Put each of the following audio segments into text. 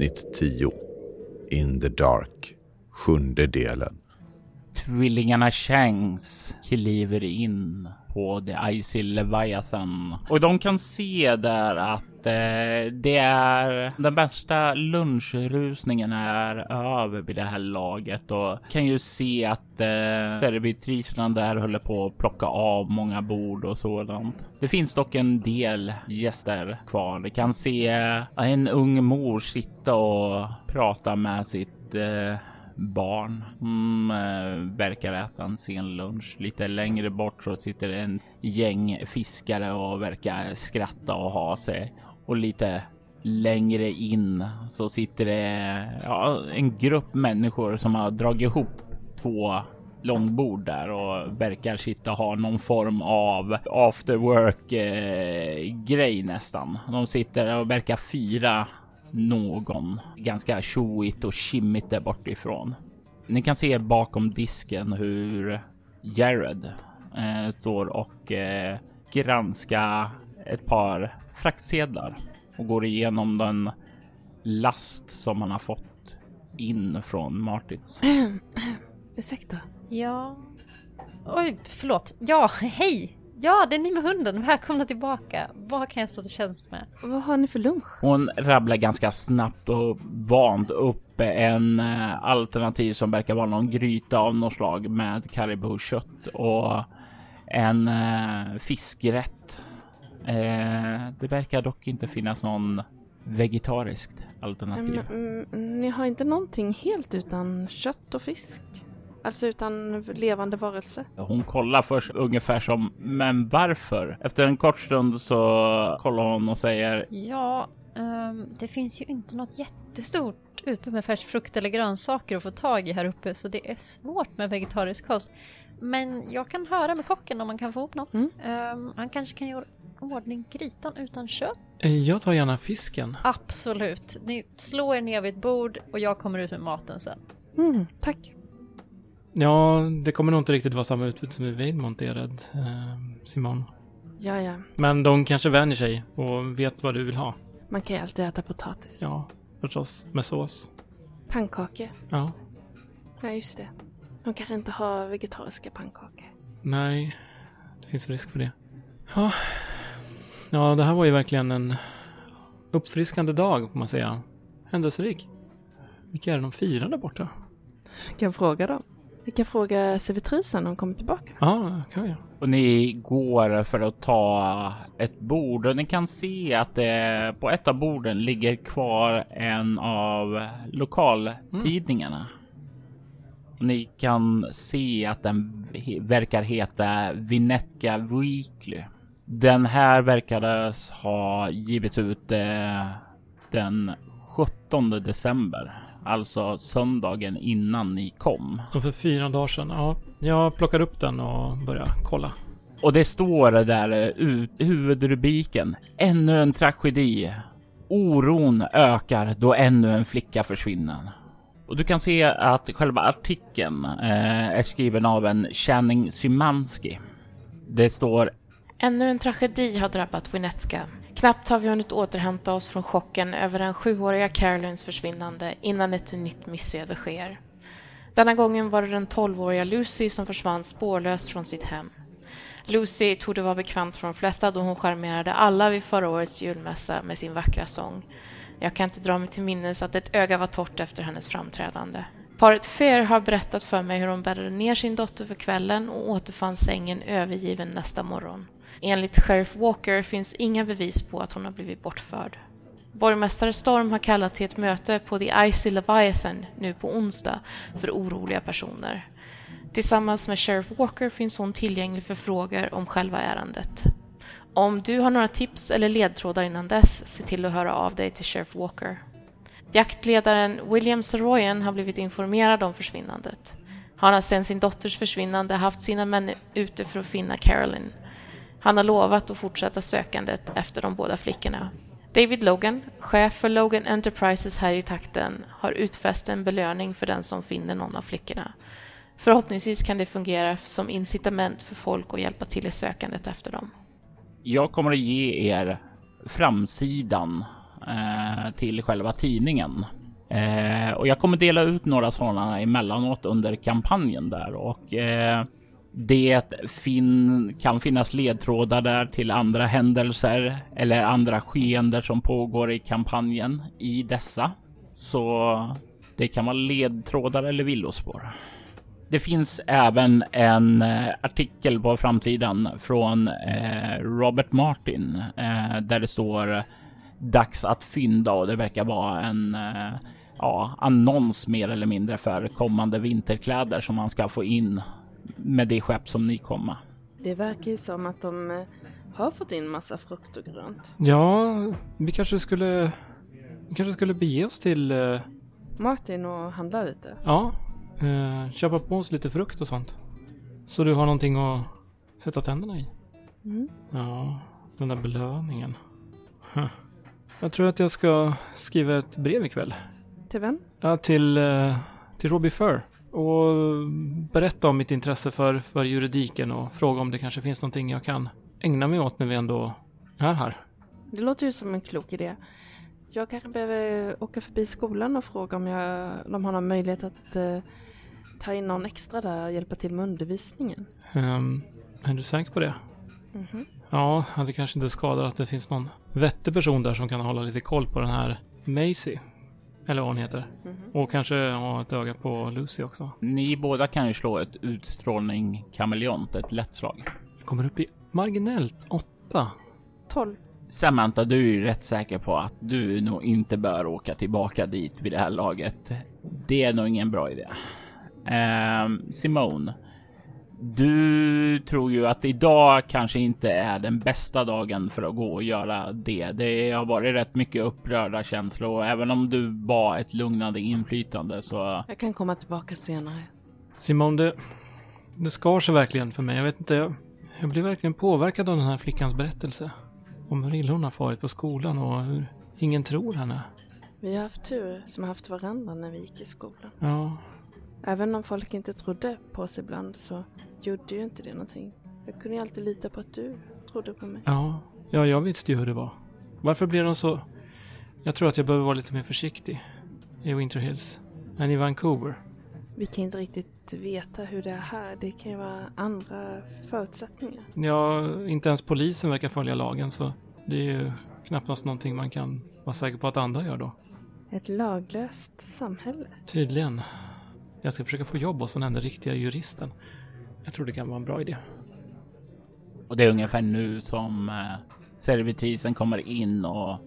Avsnitt 10 In the Dark Sjunde delen Tvillingarna Shanks kliver in på The Icy Leviathan. Och de kan se där att Eh, det är den bästa lunchrusningen är över vid det här laget och kan ju se att eh, servitriserna där håller på att plocka av många bord och sådant. Det finns dock en del gäster kvar. Vi kan se eh, en ung mor sitta och prata med sitt eh, barn. Mm, eh, verkar äta en sen lunch. Lite längre bort så sitter en gäng fiskare och verkar skratta och ha sig. Och lite längre in så sitter det ja, en grupp människor som har dragit ihop två långbord där och verkar sitta och ha någon form av after work eh, grej nästan. De sitter och verkar fira någon ganska tjoigt och kimmigt där bortifrån. Ni kan se bakom disken hur Jared eh, står och eh, granskar ett par fraktsedlar och går igenom den last som han har fått in från Martins. Ursäkta. Ja. Oj, förlåt. Ja, hej! Ja, det är ni med hunden. Välkomna tillbaka. Vad kan jag stå till tjänst med? Vad har ni för lunch? Hon rabblar ganska snabbt och vant upp en eh, alternativ som verkar vara någon gryta av något slag med karibou-kött och en eh, fiskrätt. Eh, det verkar dock inte finnas någon vegetariskt alternativ. Mm, mm, ni har inte någonting helt utan kött och fisk? Alltså utan levande varelse? Hon kollar först ungefär som, men varför? Efter en kort stund så kollar hon och säger Ja, um, det finns ju inte något jättestort utbud med färsk frukt eller grönsaker att få tag i här uppe så det är svårt med vegetarisk kost. Men jag kan höra med kocken om man kan få ihop något. Mm. Um, han kanske kan göra ordning grytan utan kött? Jag tar gärna fisken. Absolut. Ni slår er ner vid ett bord och jag kommer ut med maten sen. Mm, tack. Ja, det kommer nog inte riktigt vara samma utbud som i Veilmont är rädd, eh, Simon. Ja, ja. Men de kanske vänjer sig och vet vad du vill ha. Man kan ju alltid äta potatis. Ja, förstås. Med sås. Pannkakor. Ja. Ja, just det. De kanske inte har vegetariska pannkakor. Nej, det finns risk för det. Ja, ja det här var ju verkligen en uppfriskande dag, får man säga. Händelserik. Vilka är det de firar där borta? Jag kan fråga dem. Vi kan fråga servitrisen när hon kommer tillbaka. Ja, kan vi. Och ni går för att ta ett bord och ni kan se att det på ett av borden ligger kvar en av lokaltidningarna. Mm. Ni kan se att den verkar heta Vinetka Weekly. Den här verkades ha givits ut eh, den 17 december alltså söndagen innan ni kom. Så för fyra dagar sedan. Ja, jag plockar upp den och börjar kolla. Och det står där uh, huvudrubriken. Ännu en tragedi. Oron ökar då ännu en flicka försvinner. Och du kan se att själva artikeln eh, är skriven av en Channing Symanski. Det står Ännu en tragedi har drabbat Winnetka. Knappt har vi hunnit återhämta oss från chocken över den sjuåriga Carolines försvinnande innan ett nytt missöde sker. Denna gången var det den tolvåriga Lucy som försvann spårlöst från sitt hem. Lucy tog vara bekant för de flesta då hon charmerade alla vid förra årets julmässa med sin vackra sång. Jag kan inte dra mig till minnes att ett öga var torrt efter hennes framträdande. Paret Fair har berättat för mig hur de bäddade ner sin dotter för kvällen och återfann sängen övergiven nästa morgon. Enligt Sheriff Walker finns inga bevis på att hon har blivit bortförd. Borgmästare Storm har kallat till ett möte på The Icy Leviathan nu på onsdag för oroliga personer. Tillsammans med Sheriff Walker finns hon tillgänglig för frågor om själva ärendet. Om du har några tips eller ledtrådar innan dess, se till att höra av dig till Sheriff Walker. Jaktledaren William Saroyan har blivit informerad om försvinnandet. Han har sedan sin dotters försvinnande haft sina män ute för att finna Carolyn. Han har lovat att fortsätta sökandet efter de båda flickorna. David Logan, chef för Logan Enterprises här i takten, har utfäst en belöning för den som finner någon av flickorna. Förhoppningsvis kan det fungera som incitament för folk att hjälpa till i sökandet efter dem. Jag kommer att ge er framsidan eh, till själva tidningen. Eh, och jag kommer dela ut några sådana emellanåt under kampanjen där och eh, det fin kan finnas ledtrådar där till andra händelser eller andra skeenden som pågår i kampanjen i dessa. Så det kan vara ledtrådar eller villospår. Det finns även en eh, artikel på framtiden från eh, Robert Martin eh, där det står dags att fynda och det verkar vara en eh, ja, annons mer eller mindre för kommande vinterkläder som man ska få in med det skepp som ni kommer. Det verkar ju som att de eh, har fått in massa frukt och grönt. Ja, vi kanske skulle... Vi kanske skulle bege oss till... eh, Martin och handla lite. Ja, eh, köpa på oss lite frukt och sånt. Så du har någonting att sätta tänderna i. Mm. Ja, den där belöningen. Huh. Jag tror att jag ska skriva ett brev ikväll. Till vem? Ja, till, eh, till Robbie Fur. Och berätta om mitt intresse för, för juridiken och fråga om det kanske finns någonting jag kan ägna mig åt när vi ändå är här. Det låter ju som en klok idé. Jag kanske behöver åka förbi skolan och fråga om jag, de har någon möjlighet att eh, ta in någon extra där och hjälpa till med undervisningen. Ehm, är du säker på det? Mhm. Ja, det kanske inte skadar att det finns någon vettig person där som kan hålla lite koll på den här Macy. Eller vad hon heter. Mhm. Och kanske ha ett öga på Lucy också. Ni båda kan ju slå ett utstrålning kameleont, ett lätt slag. Jag kommer upp i marginellt åtta. 12. Samantha, du är ju rätt säker på att du nog inte bör åka tillbaka dit vid det här laget. Det är nog ingen bra idé. Ehm, Simone, du tror ju att idag kanske inte är den bästa dagen för att gå och göra det. Det har varit rätt mycket upprörda känslor och även om du var ett lugnande inflytande så Jag kan komma tillbaka senare. Simon, det, det skar sig verkligen för mig. Jag vet inte, jag, jag blev verkligen påverkad av den här flickans berättelse. Om hur illa hon har farit på skolan och hur ingen tror henne. Vi har haft tur som har haft varandra när vi gick i skolan. Ja, Även om folk inte trodde på oss ibland så gjorde ju inte det någonting. Jag kunde ju alltid lita på att du trodde på mig. ja, ja, jag visste ju hur det var. Varför blev de så... Jag tror att jag behöver vara lite mer försiktig i Winter Hills än i Vancouver. Vi kan inte riktigt veta hur det är här. Det kan ju vara andra förutsättningar. Ja, inte ens polisen verkar följa lagen så det är ju knappast någonting man kan vara säker på att andra gör då. Ett laglöst samhälle. Tydligen. Jag ska försöka få jobb hos den enda riktiga juristen. Jag tror det kan vara en bra idé. Och det är ungefär nu som eh, servitrisen kommer in och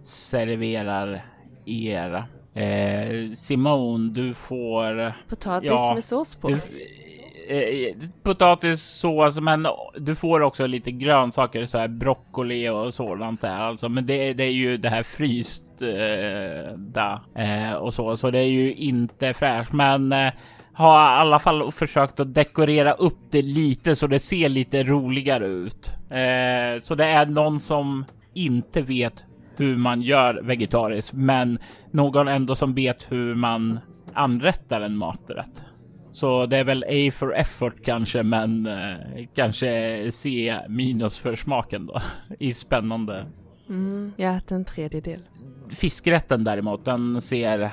serverar er. Eh, Simone, du får... Potatis Ja, med sås på. Du, Eh, eh, potatissås, men du får också lite grönsaker, så här broccoli och sådant där. Alltså, men det, det är ju det här fryst eh, eh, och så, så det är ju inte fräscht. Men eh, har i alla fall försökt att dekorera upp det lite så det ser lite roligare ut. Eh, så det är någon som inte vet hur man gör vegetariskt, men någon ändå som vet hur man anrättar en maträtt. Så det är väl A for effort kanske, men eh, kanske C minus för smaken då. I spännande. Mm, jag äter en tredjedel. Fiskrätten däremot, den ser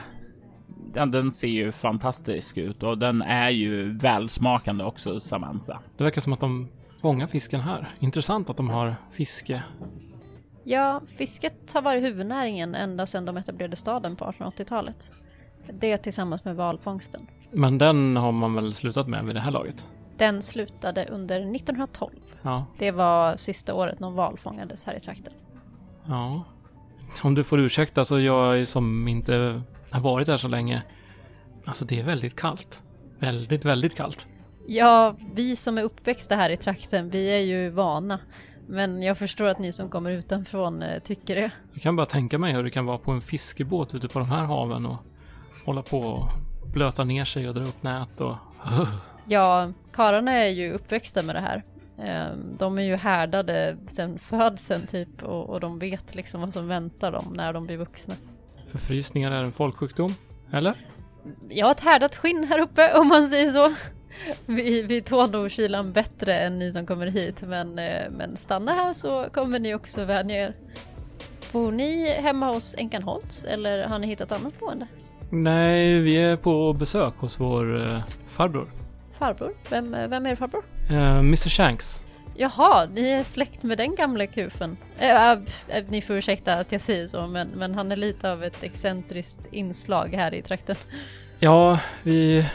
den, den ser ju fantastisk ut och den är ju välsmakande också, Samantha. Det verkar som att de fångar fisken här. Intressant att de har fiske. Ja, fisket har varit huvudnäringen ända sedan de etablerade staden på 1880-talet. Det tillsammans med valfångsten. Men den har man väl slutat med vid det här laget? Den slutade under 1912. Ja. Det var sista året någon val fångades här i trakten. Ja. Om du får ursäkta så jag som inte har varit här så länge. Alltså det är väldigt kallt. Väldigt, väldigt kallt. Ja, vi som är uppväxta här i trakten, vi är ju vana. Men jag förstår att ni som kommer utanför eh, tycker det. Jag kan bara tänka mig hur det kan vara på en fiskebåt ute på de här haven och hålla på och blöta ner sig och dra upp nät och... Ja, karlarna är ju uppväxta med det här. Ehm, De är ju härdade sedan födseln typ och, och de vet liksom vad som väntar dem när de blir vuxna. Förfrysningar är en folksjukdom. Eller? Jag har ett härdat skinn här uppe om man säger så. Vi, vi tål nog kylan bättre än ni som kommer hit men, eh, men stanna här så kommer ni också vänja er. Bor ni hemma hos änkan Holtz eller har ni hittat annat boende? Nej, vi är på besök hos vår eh, farbror. Farbror? Vem, vem är farbror? Eh, Mr Shanks. Jaha, ni är släkt med den gamla kufen. Äh, äh, ni får ursäkta att jag säger så, men, men han är lite av ett excentriskt inslag här i trakten. Ja, vi,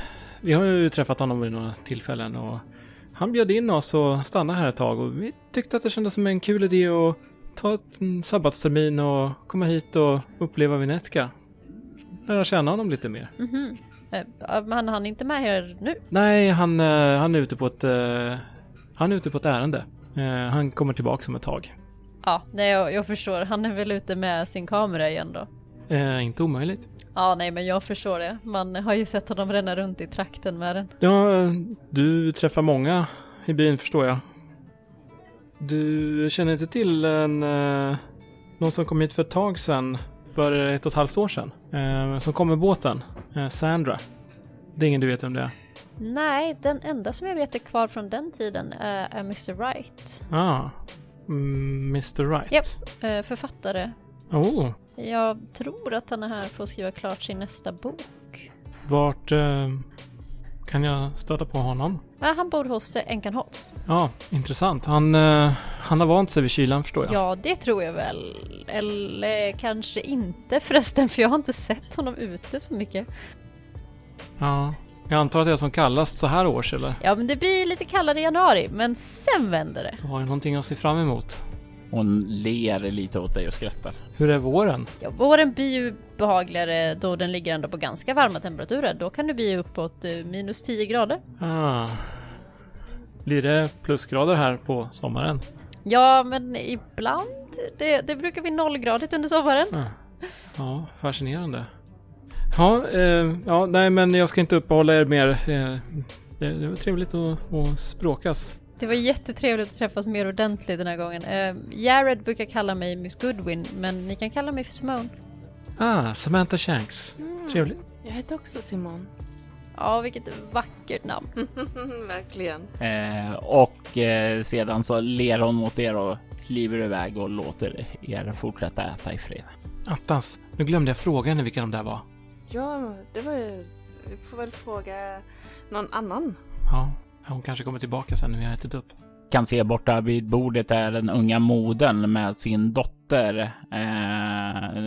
vi har ju träffat honom vid några tillfällen och han bjöd in oss och stanna här ett tag och vi tyckte att det kändes som en kul idé att ta en sabbatstermin och komma hit och uppleva Vinetka. Lära känna honom lite mer. Eh, Men han är inte med här nu? Nej, han, eh, han är ute på ett, eh, han är ute på ett ärende. Han kommer tillbaka om ett tag. Ja, nej, jag, jag förstår. Han är väl ute med sin kamera igen då? Eh, inte omöjligt. Ja, nej, men jag förstår det. Man har ju sett honom ränna runt i trakten med den. Ja, du träffar många i byn förstår jag. Du känner inte till en, någon som kom hit för ett tag sedan, för ett och ett halvt år sedan, eh, som kom med båten, eh, Sandra. Det är ingen du vet om det är? Nej, den enda som jag vet är kvar från den tiden är, är Mr. Wright. Ah, mm, Mr Right. Japp. Eh, Författare. Oh, Jag tror att han är här för att skriva klart sin nästa bok. vart eh, kan jag stöta på honom? Ja, han bor hos eh, änkan Holtz. Ja, intressant. Han, eh, han har vant sig vid kylan förstår jag. Ja, det tror jag väl. Eller kanske inte förresten, för jag har inte sett honom ute så mycket. ja. Jag antar att det är som kallast så här års eller? Ja, men det blir lite kallare i januari, men sen vänder det. Du har ju någonting att se fram emot. Hon ler lite åt dig och skrattar. Hur är våren? Ja, våren blir ju behagligare då den ligger ändå på ganska varma temperaturer. Då kan det bli uppåt eh, minus 10 grader. Ah. Blir det plusgrader här på sommaren? Ja, men ibland. Det, det brukar bli nollgradigt under sommaren. Ah. Ja, fascinerande. Ja, eh, ja, nej men jag ska inte uppehålla er mer. Eh, det, det var trevligt att, att språkas. Det var jättetrevligt att träffas mer ordentligt den här gången. Eh, Jared brukar kalla mig Miss Goodwin, men ni kan kalla mig för Simone. Ah, Samantha Shanks. Trevligt. Jag heter också Simon. Ja, vilket vackert namn. Verkligen. Eh, och eh, sedan så ler hon mot er och kliver iväg och låter er fortsätta äta i fred. Attans, nu glömde jag fråga henne vilka de där var. Ja, det var ju... Vi får väl fråga någon annan. Ja, hon kanske kommer tillbaka sen när vi har ätit upp. Kan se borta vid bordet är den unga modern med sin dotter. Eh,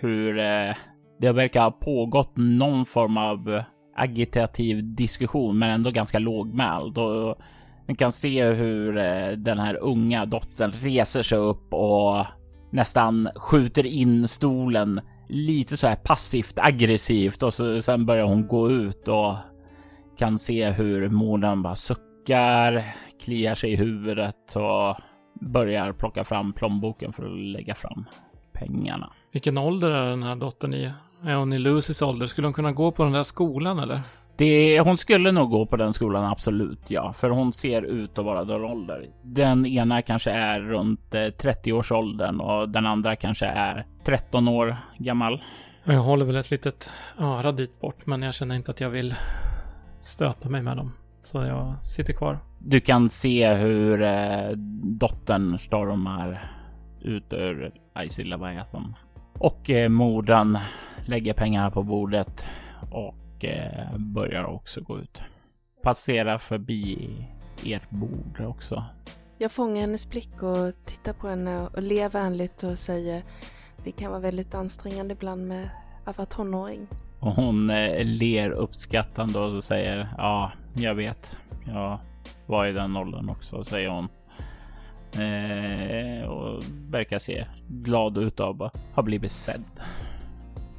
hur eh, det verkar ha pågått någon form av agitativ diskussion, men ändå ganska lågmäld. Och man kan se hur eh, den här unga dottern reser sig upp och nästan skjuter in stolen lite så här passivt aggressivt och så, sen börjar hon gå ut och kan se hur modern bara suckar, kliar sig i huvudet och börjar plocka fram plånboken för att lägga fram pengarna. Vilken ålder är den här dottern i? Är hon i Lucys ålder? Skulle hon kunna gå på den där skolan eller? Det, hon skulle nog gå på den skolan, absolut ja, för hon ser ut att vara den ålder. Den ena kanske är runt eh, 30-årsåldern och den andra kanske är 13 år gammal. Jag håller väl ett litet öra dit bort, men jag känner inte att jag vill stöta mig med dem. Så jag sitter kvar. Du kan se hur eh, dottern stormar ut ur Isilla Leviathan. Och eh, modern lägger pengarna på bordet och eh, börjar också gå ut. Passerar förbi ert bord också. Jag fångar hennes blick och tittar på henne och ler vänligt och säger det kan vara väldigt ansträngande ibland med att vara tonåring. Och hon eh, ler uppskattande och säger ja, jag vet. Jag var i den åldern också, säger hon. Eh, och verkar se glad ut av att ha blivit sedd.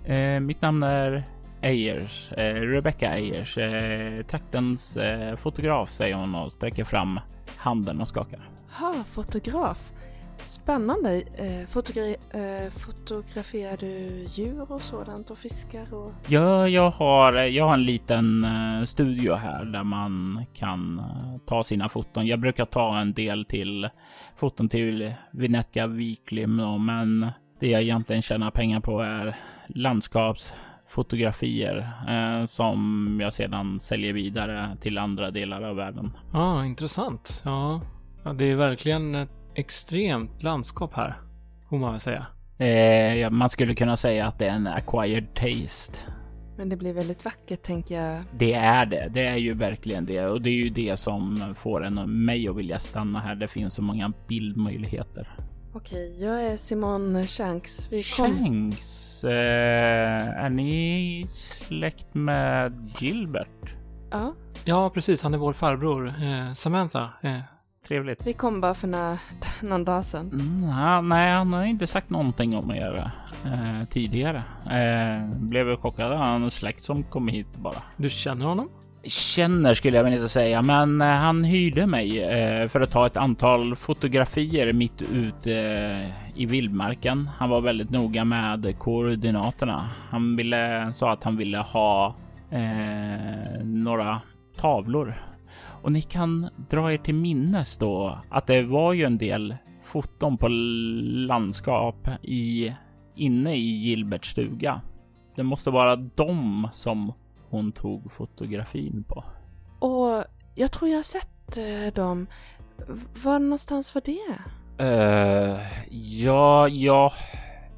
Eh, mitt namn är Ayers, eh, Rebecca Ayers, eh, traktens eh, fotograf säger hon och sträcker fram handen och skakar. Ha, fotograf. Spännande. Eh, fotogra- eh, fotograferar du djur och sådant och fiskar och... Ja, jag har, jag har en liten eh, studio här där man kan ta sina foton. Jag brukar ta en del till foton till Vinetka Weekly, men det jag egentligen tjänar pengar på är landskapsfotografier eh, som jag sedan säljer vidare till andra delar av världen. Ja, ah, intressant. Ja. ja, det är verkligen ett extremt landskap här. Får man väl säga. Eh, ja, man skulle kunna säga att det är en acquired taste. Men det blir väldigt vackert tänker jag. Det är det. Det är ju verkligen det och det är ju det som får en och mig att vilja stanna här. Det finns så många bildmöjligheter. Okej, jag är Simon Shanks. Vi kom... Shanks, eh, är ni släkt med Gilbert? Ja, Ja, precis. Han är vår farbror. Eh, Samantha. Eh, Trevligt. vi kom bara för några, någon dag sedan. Mm, ja, nej, han har inte sagt någonting om er eh, tidigare. Eh, blev chockad. Han är släkt som kom hit bara. du känner honom? Känner skulle jag väl inte säga, men eh, han hyrde mig eh, för att ta ett antal fotografier mitt ute eh, i vildmarken. Han var väldigt noga med koordinaterna. Han ville, sa att han ville ha eh, några tavlor. Och ni kan dra er till minnes då att det var ju en del foton på landskap i, inne i Gilberts stuga. Det måste vara dem som hon tog fotografin på. Och jag tror jag har sett eh, dem. Var någonstans var det? Uh, ja, ja.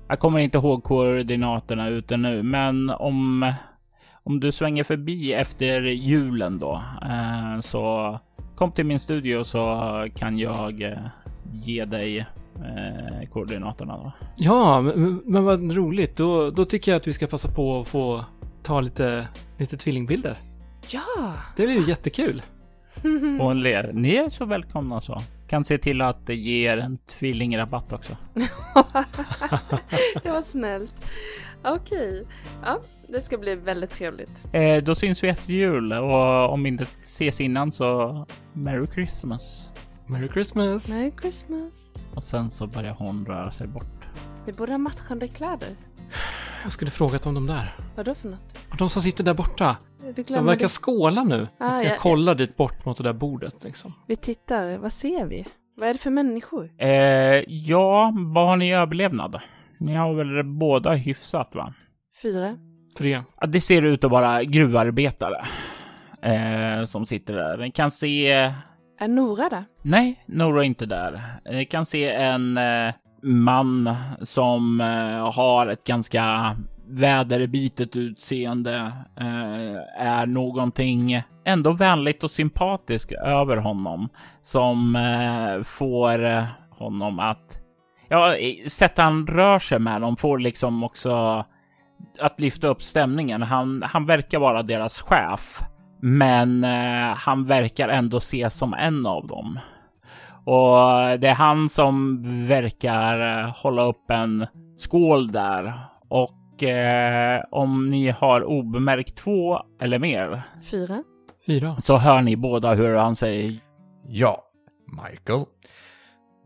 Jag kommer inte ihåg koordinaterna ute nu, men om, om du svänger förbi efter julen då, eh, så kom till min studio så kan jag eh, ge dig eh, koordinaterna då. Ja, men, men vad roligt. Då, då tycker jag att vi ska passa på att få ta lite, lite tvillingbilder. Ja! Det blir ju jättekul. Och hon ler. Ni är så välkomna så. Kan se till att det ger en tvillingrabatt också. det var snällt. Okej. Ja, det ska bli väldigt trevligt. Eh, då syns vi efter jul och om vi inte ses innan så Merry Christmas. Merry Christmas! Merry Christmas. Och sen så börjar hon röra sig bort. Vi borde ha matchande kläder. Jag skulle frågat om de där. Vadå för något? De som sitter där borta. De verkar det. skåla nu. Ah, jag ja, kollar dit bort mot det där bordet liksom. Vi tittar. Vad ser vi? Vad är det för människor? Eh, ja, vad har ni i överlevnad? Ni har väl båda hyfsat va? Fyra. Tre. Ja, det ser ut att vara gruvarbetare eh, som sitter där. Ni kan se... Är Nora där? Nej, Nora är inte där. Ni kan se en eh, man som eh, har ett ganska väderbitet utseende. Eh, är någonting ändå vänligt och sympatiskt över honom som eh, får eh, honom att Ja, i- sättet han rör sig med dem får liksom också att lyfta upp stämningen. Han, han verkar vara deras chef, men eh, han verkar ändå ses som en av dem. Och det är han som verkar eh, hålla upp en skål där. Och eh, om ni har obemärkt två eller mer Fyra. Fyra. så hör ni båda hur han säger Ja, Michael.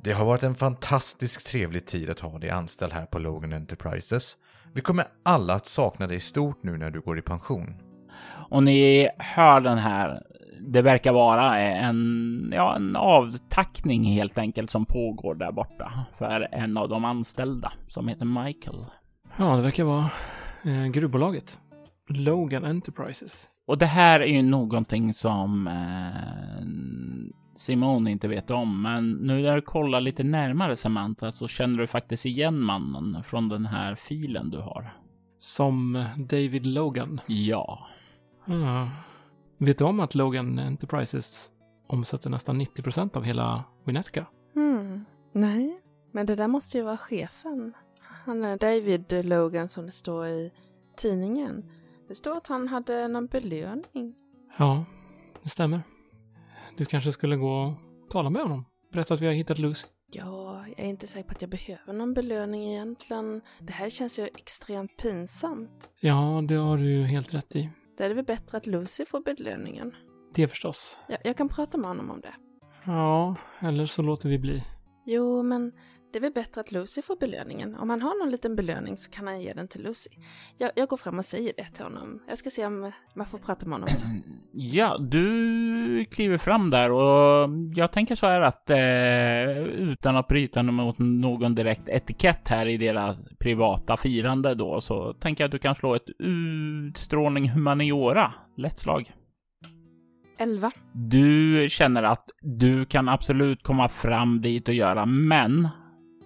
Det har varit en fantastiskt trevlig tid att ha dig anställd här på Logan Enterprises. Vi kommer alla att sakna dig stort nu när du går i pension. Och ni hör den här. Det verkar vara en, ja, en avtackning helt enkelt som pågår där borta för en av de anställda som heter Michael. Ja, det verkar vara eh, gruvbolaget. Logan Enterprises. Och det här är ju någonting som eh, Simone inte vet om, men nu när du kollar lite närmare Samantha så känner du faktiskt igen mannen från den här filen du har. Som David Logan. Ja, Ja. Vet du om att Logan Enterprises omsätter nästan 90% av hela Winnetka? Hmm. Nej, men det där måste ju vara chefen. Han är David Logan som det står i tidningen. Det står att han hade någon belöning. Ja, det stämmer. Du kanske skulle gå och tala med honom. Berätta att vi har hittat Lucy. Ja, jag är inte säker på att jag behöver någon belöning egentligen. Det här känns ju extremt pinsamt. Ja, det har du ju helt rätt i. Det är väl bättre att Lucy får belöningen. Det förstås. Jag, jag kan prata med honom om det. Ja, eller så låter vi bli. Jo, men det är väl bättre att Lucy får belöningen. Om han har någon liten belöning så kan han ge den till Lucy. Jag, jag går fram och säger det till honom. Jag ska se om man får prata med honom sen. Ja, du kliver fram där och jag tänker så här att eh, utan att bryta mot någon direkt etikett här i deras privata firande då så tänker jag att du kan slå ett utstrålning humaniora. Lätt slag. Elva. Du känner att du kan absolut komma fram dit och göra, men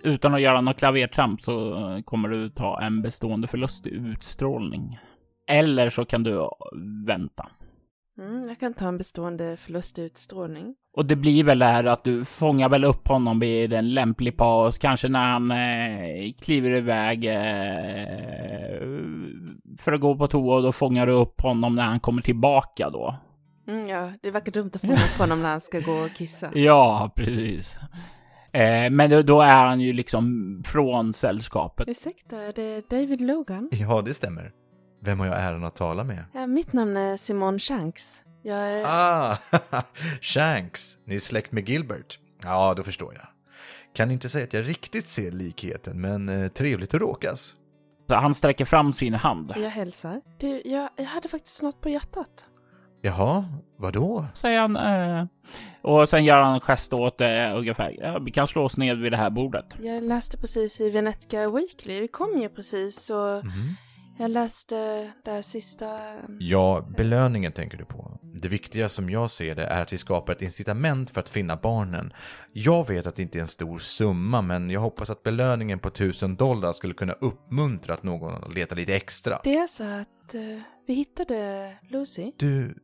utan att göra något klavertramp så kommer du ta en bestående förlust i utstrålning. Eller så kan du vänta. Mm, jag kan ta en bestående förlust i utstrålning. Och det blir väl det här att du fångar väl upp honom vid en lämplig paus, kanske när han eh, kliver iväg eh, för att gå på toa och då fångar du upp honom när han kommer tillbaka då. Mm, ja, det verkar dumt att få upp honom när han ska gå och kissa. Ja, precis. Eh, men då, då är han ju liksom från sällskapet. Ursäkta, är det David Logan? Ja, det stämmer. Vem har jag äran att tala med? Ja, mitt namn är Simone Shanks. Jag är... Ah, Shanks. Ni är släkt med Gilbert. Ja, då förstår jag. Kan inte säga att jag riktigt ser likheten, men eh, trevligt att råkas. Så han sträcker fram sin hand. Jag hälsar. Du, jag, jag hade faktiskt något på hjärtat. Jaha, vadå? Säger han. Eh, och sen gör han en gest åt eh, ungefär. Ja, vi kan slå oss ned vid det här bordet. Jag läste precis i Venetica Weekly. Vi kom ju precis och Mhm. jag läste det här sista... Ja, belöningen tänker du på. Det viktiga som jag ser det är att vi skapar ett incitament för att finna barnen. Jag vet att det inte är en stor summa, men jag hoppas att belöningen på 1000 dollar skulle kunna uppmuntra att någon letar lite extra. Det är så att eh, vi hittade Lucy Du,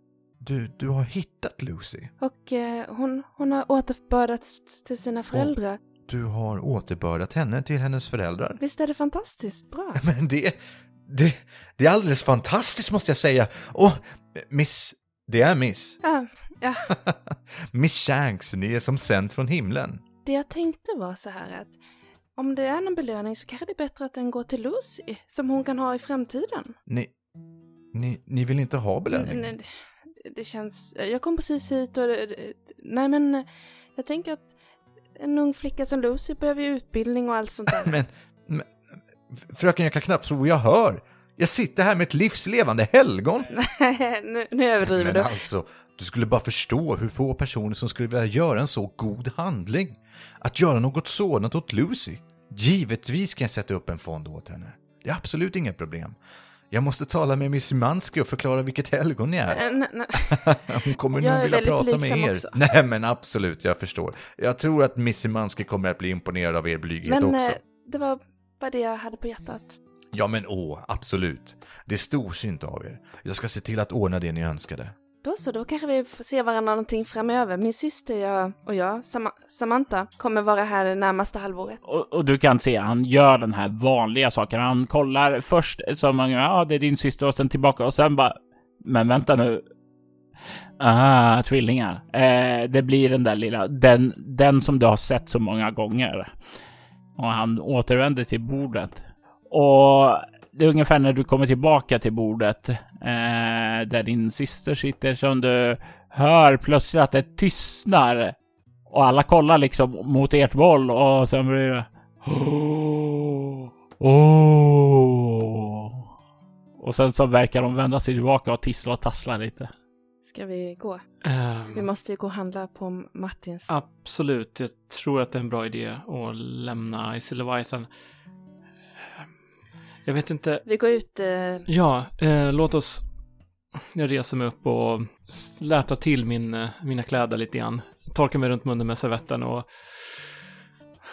du, du har hittat Lucy. och eh, hon, hon har återbördats till sina föräldrar. Du har återbördat henne till hennes föräldrar. Visst är det fantastiskt bra? Men det, det, det är alldeles fantastiskt måste jag säga. Och Miss, det är Miss. Ja, ja, Miss Shanks, ni är som sänd från himlen. det jag tänkte var så här att om det är någon belöning så kanske det är bättre att den går till Lucy, som hon kan ha i framtiden. Ni, ni, ni vill inte ha belöning? Nej, det- det känns... Jag kom precis hit och... Nej, men jag tänker att en ung flicka som Lucy behöver ju utbildning och allt sånt där. Men, men, fröken, jag kan knappt tro jag hör. Jag sitter här med ett livslevande helgon. nu, nu överdriver Men du. alltså, du skulle bara förstå hur få personer som skulle vilja göra en så god handling. Att göra något sådant åt Lucy. Givetvis kan jag sätta upp en fond åt henne. Det är absolut inget problem. Jag måste tala med Miss Mansky och förklara vilket helgon ni är. Eh, nej, nej. Hon kommer nog vilja prata med er. också. Nej men absolut, jag förstår. Jag tror att Miss Mansky kommer att bli imponerad av er blyghet Men också. eh, det var bara det jag hade på hjärtat. Ja men åh, absolut. Det är storsint av er. Jag ska se till att ordna det ni önskade. Då så, då kanske vi får se varandra någonting framöver. Min syster jag, och jag, Sam- Samantha, kommer vara här det närmaste halvåret. Och, och du kan se, han gör den här vanliga saken. Han kollar först som man, ja det är din syster och sen tillbaka och sen bara, men vänta nu. Ah, tvillingar. Eh, det blir den där lilla, den, den som du har sett så många gånger. Och han återvänder till bordet. Och det är ungefär när du kommer tillbaka till bordet eh, där din syster sitter som du hör plötsligt att det tystnar. Och alla kollar liksom mot ert boll och sen blir det... Oh, oh. Och sen så verkar de vända sig tillbaka och tissla och tassla lite. Ska vi gå? Ehm, Vi måste ju gå och handla på Martins. Absolut, jag tror att det är en bra idé att lämna Isilevajsen. Jag vet inte. Vi går ut... Eh, Ja, eh, låt oss... Jag reser mig upp och slätar till min, eh, mina kläder lite grann. Torkar mig runt munnen med servetten och...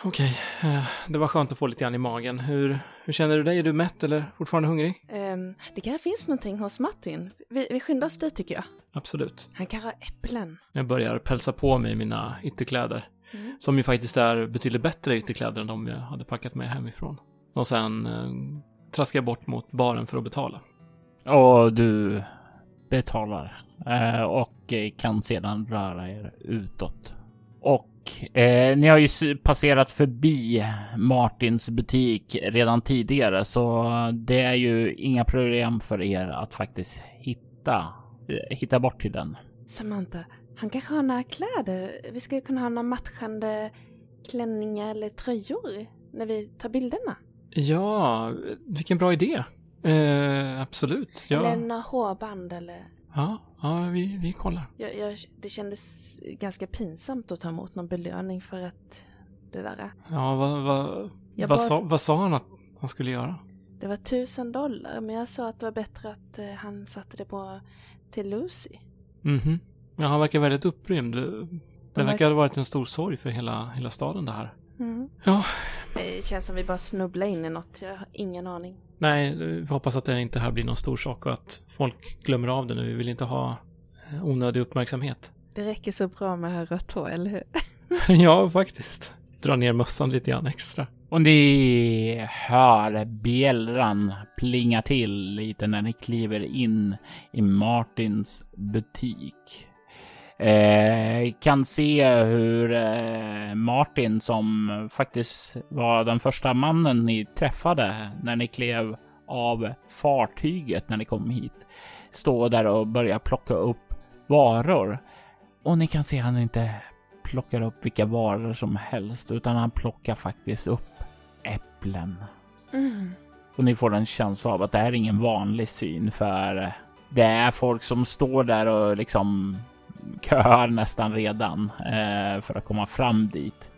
Okej, eh, det var skönt att få lite grann i magen. Hur, hur känner du dig? Är du mätt eller fortfarande hungrig? ehm, det kanske finns någonting hos Martin. Vi, vi skyndar oss dit tycker jag. Absolut. Han kanske har äpplen. Jag börjar pälsa på mig mina ytterkläder. Mm. Som ju faktiskt är betydligt bättre ytterkläder än de jag hade packat med hemifrån. Och sen eh, traskar jag bort mot baren för att betala. Och du betalar. Eh, och eh, kan sedan röra er utåt. Och Eh, ni har ju passerat förbi Martins butik redan tidigare så det är ju inga problem för er att faktiskt hitta, eh, hitta bort till den. Samantha, han kanske har några kläder. Vi skulle kunna ha några matchande klänningar eller tröjor när vi tar bilderna. Ja, vilken bra idé. Eh, absolut. Ja, Eller några hårband eller... ja, ja vi, vi kollar. Jag, jag, det kändes ganska pinsamt att ta emot någon belöning för att det där. Ja, vad, vad, vad, bara- sa, vad sa han att han skulle göra? Det var tusen dollar, men jag sa att det var bättre att eh, han satte det på till Lucy. Mhm. Ja, han verkar väldigt upprymd. Det verkar- verkar ha varit en stor sorg för hela, hela staden det här. Mm. Ja, Det känns som vi bara snubblar in i något, jag har ingen aning. nej, vi hoppas att det inte här blir någon stor sak och att folk glömmer av det nu. Vi vill inte ha eh, onödig uppmärksamhet. Det räcker så bra med här rött hår, eller hur? ja, faktiskt. Dra ner mössan lite grann extra. Och ni hör bjällran plinga till lite när ni kliver in i Martins butik. Eh, kan se hur eh, Martin, som faktiskt var den första mannen ni träffade när ni klev av fartyget när ni kom hit, står där och börjar plocka upp varor. Och ni kan se att han inte plockar upp vilka varor som helst, utan han plockar faktiskt upp äpplen. Mm. Och ni får en känsla av att det här är ingen vanlig syn för det är folk som står där och liksom köar nästan redan eh, för att komma fram dit.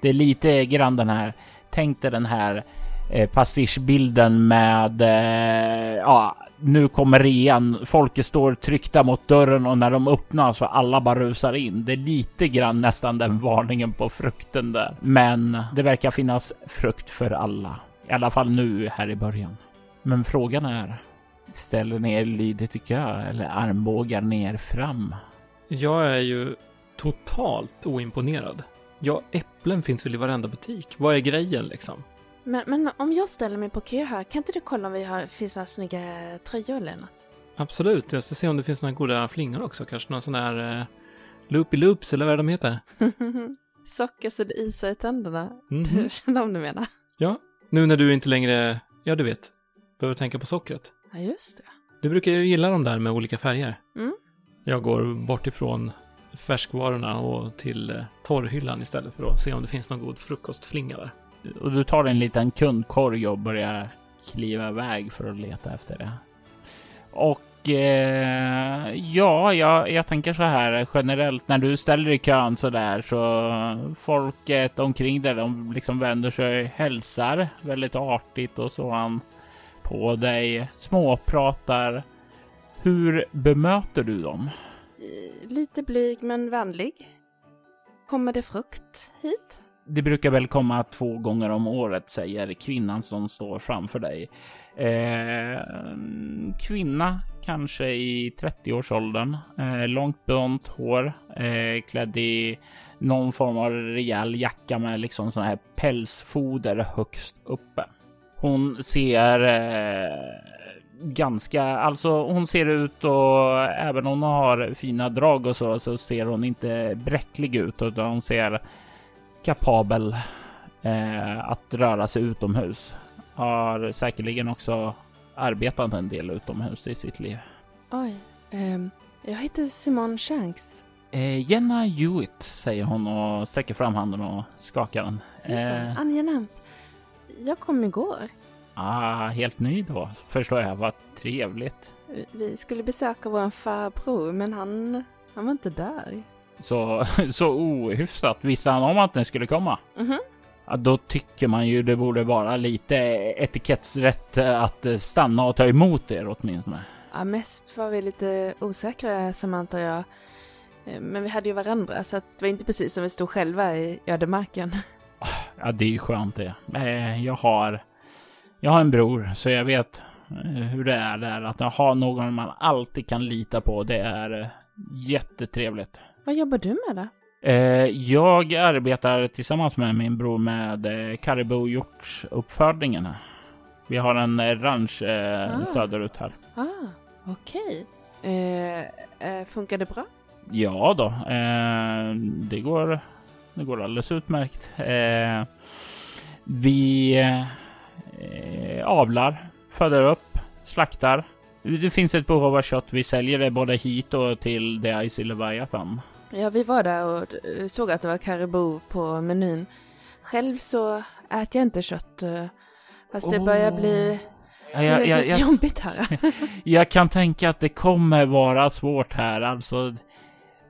Det är lite grann den här, tänk dig den här eh, pastischbilden med eh, ja, nu kommer rean. Folket står tryckta mot dörren och när de öppnar så alla bara rusar in. Det är lite grann nästan den varningen på frukten där. Men det verkar finnas frukt för alla. I alla fall nu här i början. Men frågan är, ställer ni er lydigt i kö eller armbågar ner fram? Jag är ju totalt oimponerad. Ja, äpplen finns väl i varenda butik. Vad är grejen liksom? Men, men om jag ställer mig på kö här, kan inte du kolla om vi har, finns några snygga tröjor eller något? Absolut, jag ska se om det finns några goda flingor också. Kanske några sådana här eh, loopy loops eller vad de heter. Socker så det isar i tänderna. Mhm. Du känner om du menar? Ja, nu när du inte längre, ja du vet, behöver tänka på sockret. Ja, just det. Du brukar ju gilla de där med olika färger. Mm. Jag går bort ifrån färskvarorna och till eh, torrhyllan istället för att se om det finns någon god frukostflinga där. Och du tar en liten kundkorg och börjar kliva iväg för att leta efter det. Och eh, ja, jag, jag tänker så här generellt när du ställer i kön så där så folket omkring dig, de liksom vänder sig, hälsar väldigt artigt och så han på dig, småpratar. Hur bemöter du dem? Eh, Lite blyg men vänlig. Kommer det frukt hit? Det brukar väl komma två gånger om året, säger kvinnan som står framför dig. Eh, kvinna, kanske i 30-årsåldern. Eh, långt blont hår, eh, klädd i någon form av rejäl jacka med liksom sån här pälsfoder högst uppe. Hon ser eh, ganska, alltså hon ser ut och även om hon har fina drag och så, så ser hon inte bräcklig ut utan hon ser kapabel eh, att röra sig utomhus. Har säkerligen också arbetat en del utomhus i sitt liv. Oj. ehm, jag heter Simone Shanks. Eh, Jenna Hewitt, säger hon och sträcker fram handen och skakar den. Eh, Angenämt. Jag kom igår. Ah, helt ny då, förstår jag. Vad trevligt. Vi- skulle besöka vår farbror men han, han var inte där. Så, så ohyfsat. Visste han om att den skulle komma? Mhm. Ja, då tycker man ju det borde vara lite etikettsrätt eh, att eh, stanna och ta emot er åtminstone. Ja, mest var vi lite osäkra Samantha och jag. Eh, Men vi hade ju varandra så det var inte precis som vi stod själva i ödemarken. Ja, det är ju skönt det. Jag har, jag har en bror, så jag vet eh, hur det är där. Att ha någon man alltid kan lita på, det är eh, jättetrevligt. Vad jobbar du med då? Eh, Jag arbetar tillsammans med min bror med karibohjortsuppfödningen. Vi har en ranch Ah. söderut här. Ah, okej. Eh, eh, funkar det bra? Ja då, eh, det går det går alldeles utmärkt. Eh, vi eh, avlar, föder upp, slaktar. Det finns ett behov av kött. Vi säljer det både hit och till The Icy Leviathan. Ja, vi var där och eh, såg att det var karibou på menyn. Själv så äter jag inte kött. eh, Fast det börjar bli Ja, jag, jag, jag, jobbigt här. jag kan tänka att det kommer vara svårt här. Alltså,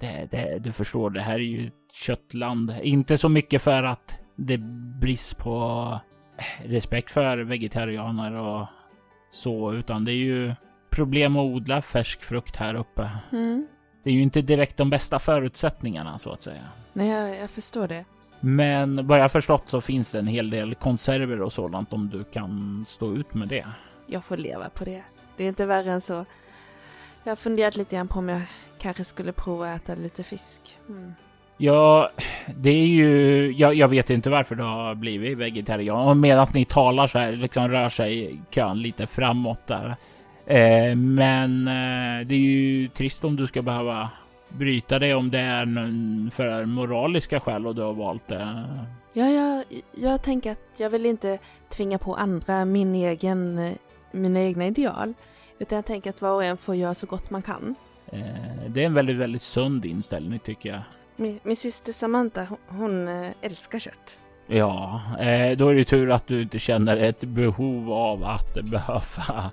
det, det, du förstår, det här är ju ett köttland. Inte så mycket för att det är brist på respekt för vegetarianer och så, utan det är ju problem att odla färsk frukt här uppe. Mm. Det är ju inte direkt de bästa förutsättningarna så att säga. Nej, jag, jag förstår det. Men vad jag förstått så finns det en hel del konserver och sådant om du kan stå ut med det. Jag får leva på det. Det är inte värre än så. Jag har funderat lite grann på om jag kanske skulle prova att äta lite fisk. Mm. Ja, det är ju... Jag, jag vet inte varför du har blivit vegetarian. Och medan ni talar så här liksom rör sig kön lite framåt där. Eh, men eh, det är ju trist om du ska behöva bryta det om det är för moraliska skäl och du har valt det. Ja, jag, jag tänker att jag vill inte tvinga på andra min egen, mina egna ideal. Utan jag tänker att var och en får göra så gott man kan. Eh, det är en väldigt, väldigt sund inställning tycker jag. Min, min syster Samantha, hon, eh, älskar kött. Ja, eh, då är det tur att du inte känner ett behov av att behöva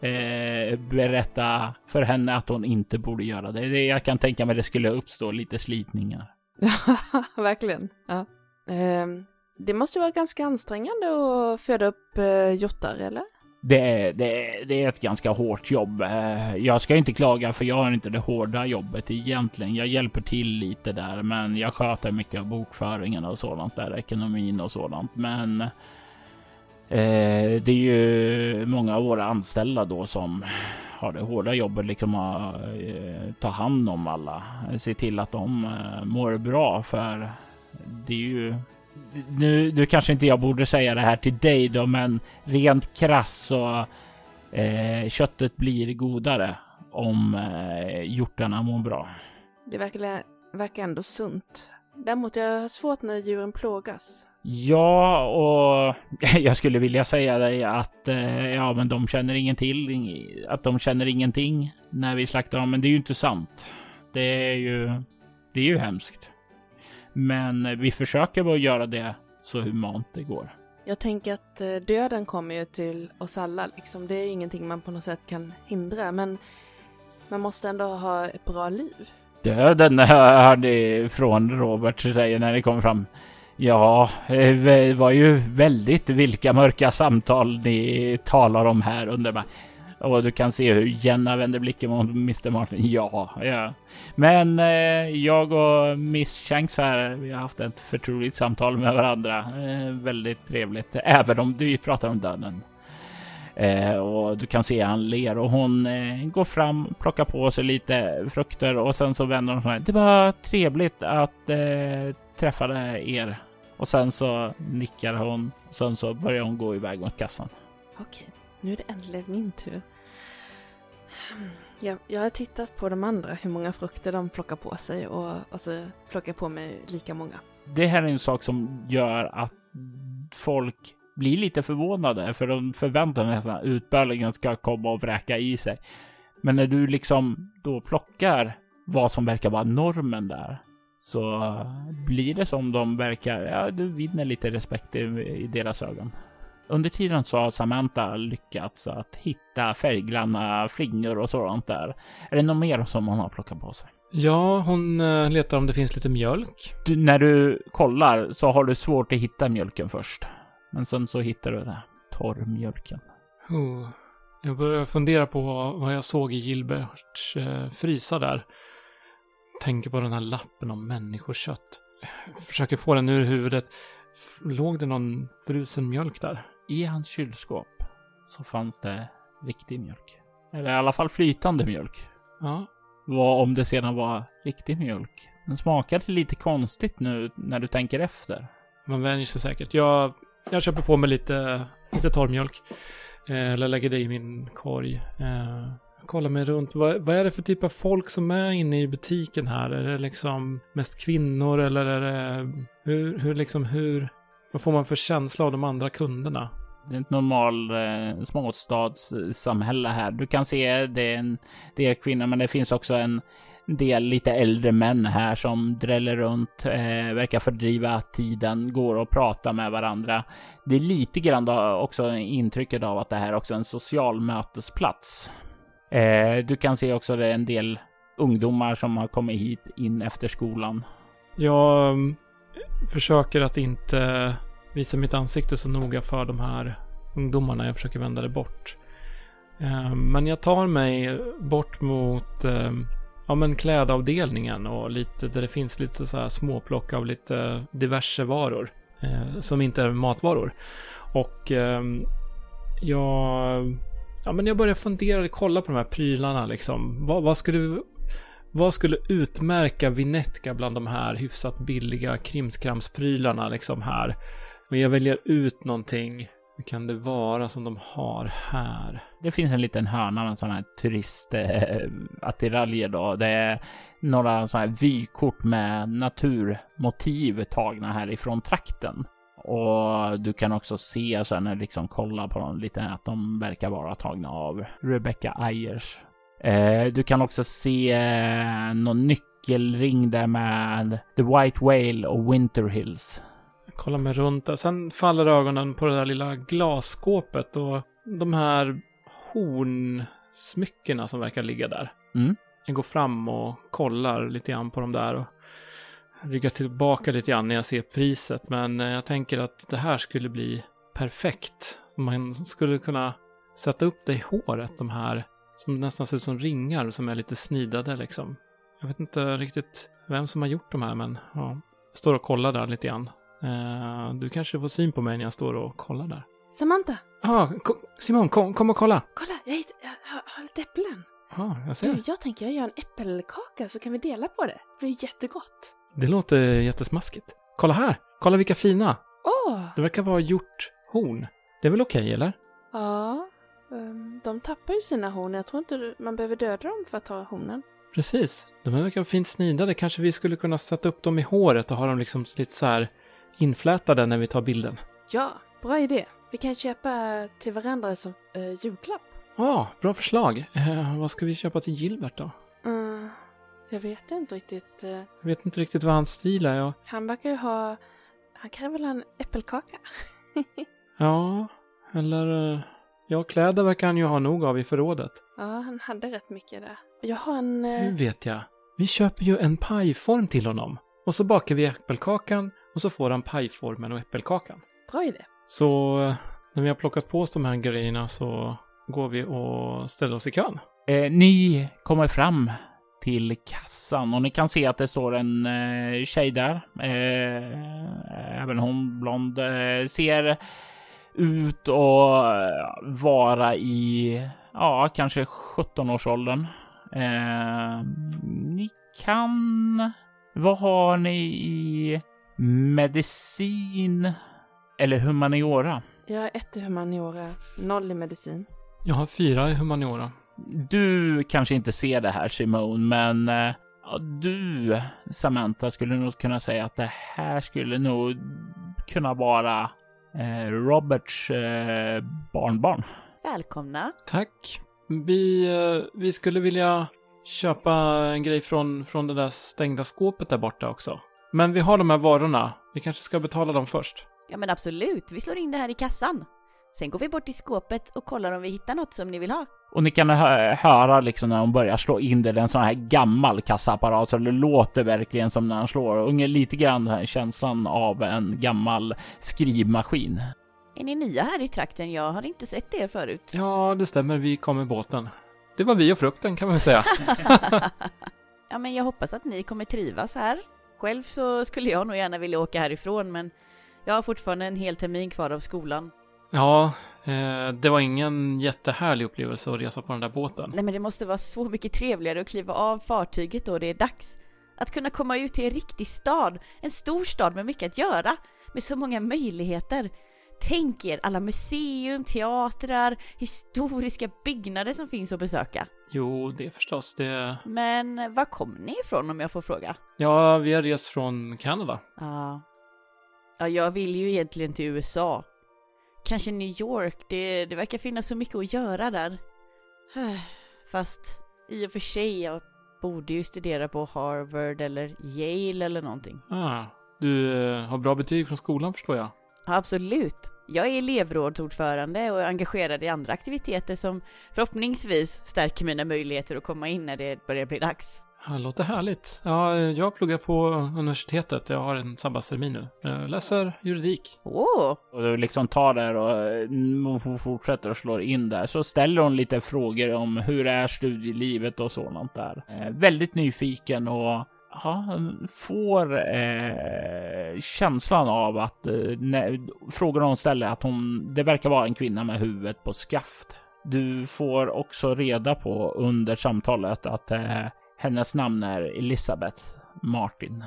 eh, berätta för henne att hon inte borde göra det. det. Jag kan tänka mig det skulle uppstå lite slitningar. Verkligen. Ja. Ehm, det måste vara ganska ansträngande att föda upp hjortar, eller? Det är, det, är, det är ett ganska hårt jobb. Eh, jag ska inte klaga för jag har inte det hårda jobbet egentligen. Jag hjälper till lite där, men jag sköter mycket av bokföringen och sådant där, ekonomin och sådant. Men eh, det är ju många av våra anställda då som har det hårda jobbet, liksom att eh, ta hand om alla, se till att de eh, mår bra för det är ju nu, nu kanske inte jag borde säga det här till dig då, men rent krass så eh, köttet blir godare om eh, hjortarna mår bra. Det verkar, verkar ändå sunt. Däremot jag har svårt när djuren plågas. Ja, och jag skulle vilja säga dig att eh, ja, men de känner ingenting, att de känner ingenting när vi slaktar dem, men det är ju inte sant. Det är ju, det är ju hemskt. Men vi försöker bara göra det så humant det går. Jag tänker att eh, döden kommer ju till oss alla, liksom. Det är ingenting man på något sätt kan hindra, men man måste ändå ha ett bra liv. Döden hörde från Robert säger när det kommer fram. Ja, eh, det var ju väldigt vilka mörka samtal ni talar om här under mig. Och du kan se hur Jenna vänder blicken mot Mr Martin. Ja, ja. Men eh, jag och Miss Shanks här, vi har haft ett förtroligt samtal med varandra. Eh, väldigt trevligt, även om vi pratar om döden. Eh, och du kan se han ler och hon eh, går fram, plockar på sig lite frukter och sen så vänder hon sig. Det var trevligt att eh, träffa er. Och sen så nickar hon. Och sen så börjar hon gå iväg mot kassan. Okej, nu är det äntligen min tur. Jag, jag har tittat på de andra, hur många frukter de plockar på sig och, och så plockar jag på mig lika många. Det här är en sak som gör att folk blir lite förvånade för de förväntar sig att utbölingen ska komma och vräka i sig. Men när du liksom då plockar vad som verkar vara normen där så blir det som de verkar, ja, du vinner lite respekt i, i deras ögon. Under tiden så har Samantha lyckats att hitta färggranna flingor och sådant där. Är det något mer som hon har plockat på sig? Ja, hon eh, letar om det finns lite mjölk. Du, när du kollar så har du svårt att hitta mjölken först. Men sen så hittar du det. Torrmjölken. Oh. Jag börjar fundera på vad jag såg i Gilberts eh, frysa där. Tänker på den här lappen om människokött. Försöker få den ur huvudet. Låg det någon frusen mjölk där? I hans kylskåp så fanns det riktig mjölk. Eller i alla fall flytande mjölk. Ja. Vad om det sedan var riktig mjölk? Den smakade lite konstigt nu när du tänker efter. Man vänjer sig säkert. Jag, jag köper på mig lite, lite torrmjölk. Eh, eller lägger det i min korg. Eh, kolla mig runt. Vad, vad är det för typ av folk som är inne i butiken här? Är det liksom mest kvinnor eller är det... Hur, hur liksom, hur... Vad får man för känsla av de andra kunderna? Det är ett normal eh, småstadssamhälle här. Du kan se det är en del kvinnor, men det finns också en del lite äldre män här som dräller runt, eh, verkar fördriva tiden, går och pratar med varandra. Det är lite grann också intrycket av att det här är också en social mötesplats. Eh, du kan se också det är en del ungdomar som har kommit hit in efter skolan. Jag mm, försöker att inte visa mitt ansikte så noga för de här ungdomarna. Jag försöker vända det bort. Ehm, men jag tar mig bort mot ehm, ja, men klädavdelningen och lite där det finns lite så här småplock av lite diverse varor eh, som inte är matvaror. Och ehm, jag, ja, men jag börjar fundera, och kolla på de här prylarna liksom. Vad, vad skulle vad skulle utmärka Vinetka bland de här hyfsat billiga krimskramsprylarna liksom här? Men jag väljer ut någonting. Hur kan det vara som de har här? Det finns en liten hörna med sådana här turistattiraljer eh, då. Det är några sådana här vykort med naturmotiv tagna härifrån trakten. Och du kan också se sen när du liksom kollar på dem lite att de verkar vara tagna av Rebecca Ayers. Eh, du kan också se eh, någon nyckelring där med The White Whale och Winter Hills. Jag kollar mig runt där. Sen faller ögonen på det där lilla glasskåpet och de här hornsmyckena som verkar ligga där. Mm. Jag går fram och kollar lite grann på dem där och ryggar tillbaka lite grann när jag ser priset. Men eh, jag tänker att det här skulle bli perfekt. Man skulle kunna sätta upp det i håret, de här som nästan ser ut som ringar som är lite snidade liksom. Jag vet inte riktigt vem som har gjort de här, men ja. Jag står och kollar där lite grann. Eh, du kanske får syn på mig när jag står och kollar där. Samantha, Ja, kom, Simon, kom, kom och kolla. kolla, jag, hitt- jag har, har lite äpplen. Ja, jag ser. Du, jag tänker jag gör en äppelkaka så kan vi dela på det. Det blir jättegott. Det låter jättesmaskigt. Kolla här! Kolla vilka fina! Åh! Det verkar vara gjort horn. Det är väl okej, eller? Ja, de tappar ju sina horn. Jag tror inte man behöver döda dem för att ta hornen. Precis. De här verkar fint snidade. Kanske vi skulle kunna sätta upp dem i håret och ha dem liksom lite så här inflätade när vi tar bilden. Ja, bra idé. Vi kan köpa till varandra som eh, julklapp. Ja, bra förslag. Eh, vad ska vi köpa till Gilbert då? Mm, jag vet inte riktigt. eh, Jag vet inte riktigt vad hans stil är. Jag... han verkar ju ha... Han kan väl ha en äppelkaka? Ja, eller... Ja, kläder verkar han ju ha nog av i förrådet. ja, han hade rätt mycket där. Jag har en... eh, Nu vet jag. Vi köper ju en pajform till honom. Och så bakar vi äppelkakan och så får han pajformen och äppelkakan. bra idé. Så eh, när vi har plockat på oss de här grejerna så går vi och ställer oss i kön. Eh, ni kommer fram till kassan och ni kan se att det står en eh, tjej där. Eh, även hon blond eh, ser ut att vara i, ja, kanske 17-årsåldern. Eh, ni kan, vad har ni i medicin eller humaniora? Jag har ett i humaniora, noll i medicin. Jag har fyra i humaniora. Du kanske inte ser det här Simone, men eh, ja, du Samantha skulle nog kunna säga att det här skulle nog kunna vara eh, Roberts eh, barnbarn. Välkomna. Tack. Vi, eh, vi skulle vilja köpa en grej från, från det där stängda skåpet där borta också. Men vi har de här varorna. Vi kanske ska betala dem först. Ja men absolut, vi slår in det här i kassan. Sen går vi bort till skåpet och kollar om vi hittar något som ni vill ha. Och ni kan hö höra liksom när de börjar slå in det, en sån här gammal kassaapparat, så det låter verkligen som när han slår. Ungefär lite grann den här känslan av en gammal skrivmaskin. Är ni nya här i trakten? Jag har inte sett er förut. Ja, det stämmer. Vi kom med båten. Det var vi och frukten kan man väl säga. ja men jag hoppas att ni kommer trivas här. Själv så skulle jag nog gärna vilja åka härifrån men jag har fortfarande en hel termin kvar av skolan. Ja, eh, det var ingen jättehärlig upplevelse att resa på den där båten. Nej men det måste vara så mycket trevligare att kliva av fartyget då det är dags. Att kunna komma ut till en riktig stad, en stor stad med mycket att göra, med så många möjligheter. Tänk er alla museum, teatrar, historiska byggnader som finns att besöka. Jo, det förstås. Det... Men var kom ni ifrån om jag får fråga? Ja, vi har rest från Kanada. Ja. Ja, jag vill ju egentligen till USA. Kanske New York, det, det verkar finnas så mycket att göra där. Fast i och för sig, jag borde ju studera på Harvard eller Yale eller någonting. Ah, du eh, har bra betyg från skolan förstår jag. Ja, absolut. Jag är elevrådsordförande och är engagerad i andra aktiviteter som förhoppningsvis stärker mina möjligheter att komma in när det börjar bli dags. Ja, det låter härligt. Ja, jag pluggar på universitetet. Jag har en sabbatstermin nu. Jag läser juridik. Åh! Och du liksom tar där och hon fortsätter och slår in där. Så ställer hon lite frågor om hur är studielivet och sådant där. Eh, väldigt nyfiken och ja, får eh, känslan av att eh, frågorna hon ställer att hon, det verkar vara en kvinna med huvudet på skaft. Du får också reda på under samtalet att eh, hennes namn är Elisabeth Martin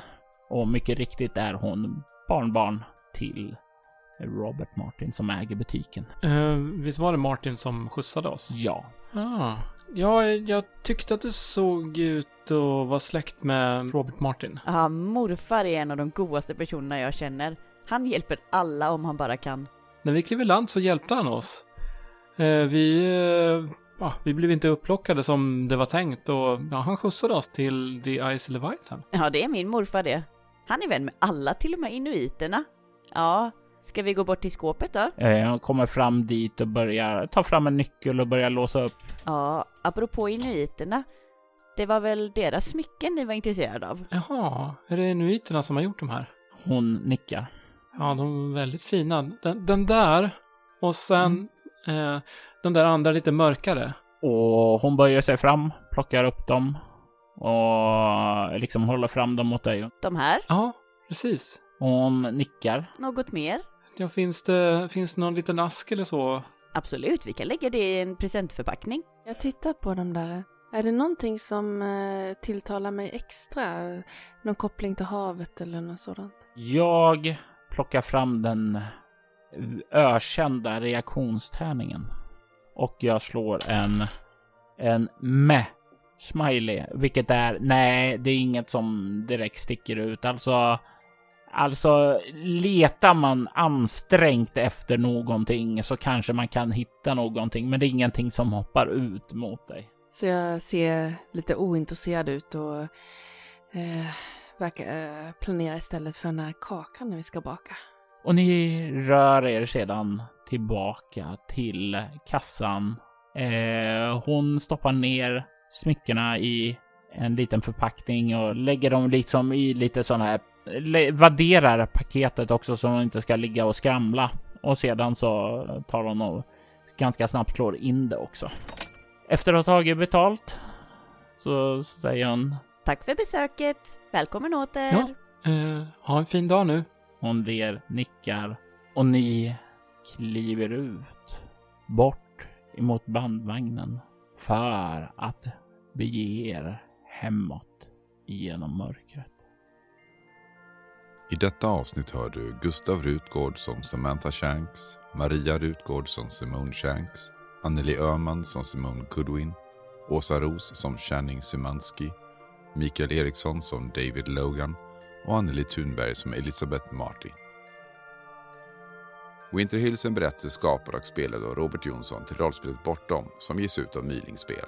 och mycket riktigt är hon barnbarn till Robert Martin som äger butiken. Uh, visst var det Martin som skjutsade oss? Ja. Ah. Ja, jag tyckte att du såg ut att vara släkt med Robert Martin. Ja, morfar är en av de godaste personerna jag känner. Han hjälper alla om han bara kan. När vi klev i land så hjälpte han oss. Uh, vi uh, ja, vi blev inte upplockade som det var tänkt och ja, han skjutsade oss till The Ice Leviathan. Ja, det är min morfar det. Han är vän med alla, till och med inuiterna. Ja, ska vi gå bort till skåpet då? Jag eh, kommer fram dit och börjar ta fram en nyckel och börja låsa upp. Ja, apropå inuiterna. Det var väl deras smycken ni var intresserade av? Jaha, är det inuiterna som har gjort de här? Hon nickar. Ja, de är väldigt fina. Den, den där och sen mm. Eh, den där andra lite mörkare. Och hon böjer sig fram, plockar upp dem och liksom håller fram dem mot dig. De här? Ja, precis. Hon nickar. Något mer? Ja, finns det, finns det någon liten ask eller så? Absolut, vi kan lägga det i en presentförpackning. Jag tittar på dem där. Är det någonting som eh, tilltalar mig extra? Någon koppling till havet eller något sådant? Jag plockar fram den ökända reaktionstärningen och jag slår en en meh smiley, vilket är nej, det är inget som direkt sticker ut. Alltså, alltså letar man ansträngt efter någonting så kanske man kan hitta någonting, men det är ingenting som hoppar ut mot dig. Så jag ser lite ointresserad ut och eh, verkar eh, planera istället för den här kakan när vi ska baka. Och ni rör er sedan tillbaka till kassan. Eh, hon stoppar ner smyckena i en liten förpackning och lägger dem liksom i lite sådana här, vadderar paketet också så hon inte ska ligga och skramla. Och sedan så tar hon och ganska snabbt slår in det också. Efter att ha tagit betalt så säger hon Tack för besöket. Välkommen åter. Ja, eh, ha en fin dag nu. Hon ler, nickar och ni kliver ut bort emot bandvagnen för att bege er hemåt genom mörkret. I detta avsnitt hör du Gustav Rutgård som Samantha Shanks, Maria Rutgård som Simone Shanks, Anneli Öhman som Simone Goodwin, Åsa Ros som Channing Szymanski, Mikael Eriksson som David Logan och Anneli Thunberg som Elisabeth Marty. Winter Hills är en berättelse skapad och spelad av Robert Jonsson till rollspelet Bortom som ges ut av Mylingspel.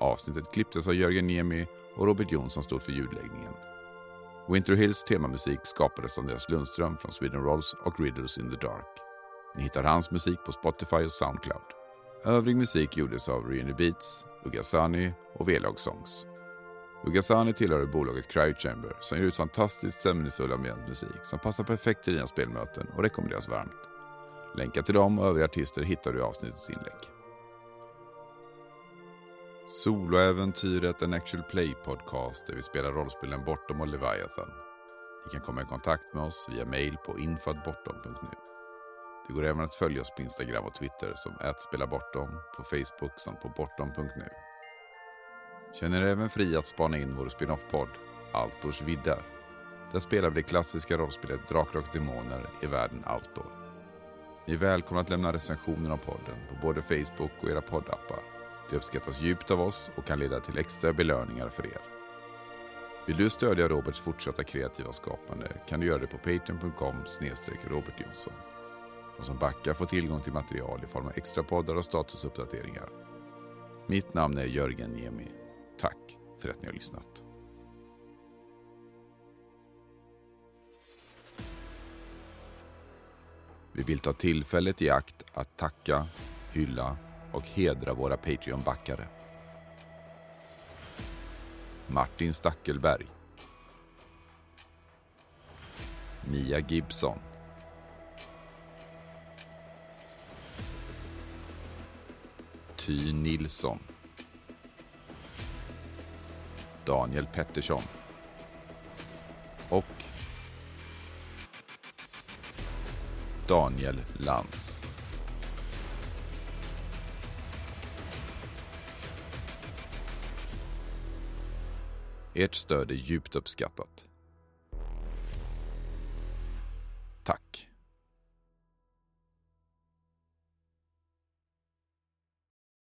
Avsnittet klipptes av Jörgen Niemi och Robert Jonsson stod för ljudläggningen. Winter Hills temamusik skapades av Andreas Lundström från Sweden Rolls och Riddles in the Dark. Ni hittar hans musik på Spotify och Soundcloud. Övrig musik gjordes av Reuni Beats, Ugasani och V-Log Songs. Ugasani tillhör bolaget Cryo Chamber som ger ut fantastiskt stämningsfull ambient musik som passar perfekt till dina spelmöten och rekommenderas varmt. Länkar till dem och övriga artister hittar du i avsnittets inlägg. Soloäventyret en actual play podcast där vi spelar rollspelen Bortom och Leviathan. Ni kan komma i kontakt med oss via mail på info.bortom.nu. Det går även att följa oss på Instagram och Twitter som @spelabortom, på Facebook samt på bortom.nu. Känner er även fri att spana in vår spin-off-podd Altors vidder. Där spelar vi det klassiska rollspelet Drakar och Demoner i världen Altor. Ni är välkomna att lämna recensioner av podden på både Facebook och era poddappar. Det uppskattas djupt av oss och kan leda till extra belöningar för er. Vill du stödja Roberts fortsatta kreativa skapande kan du göra det på patreon.com Robert Jonsson. De som backar får tillgång till material i form av extra poddar och statusuppdateringar. Mitt namn är Jörgen Niemi. Tack för att ni har lyssnat. Vi vill ta tillfället i akt att tacka, hylla och hedra våra Patreon-backare. Martin Stackelberg. Mia Gibson. Ty Nilsson. Daniel Pettersson. Och Daniel Lantz. Ert stöd är djupt uppskattat.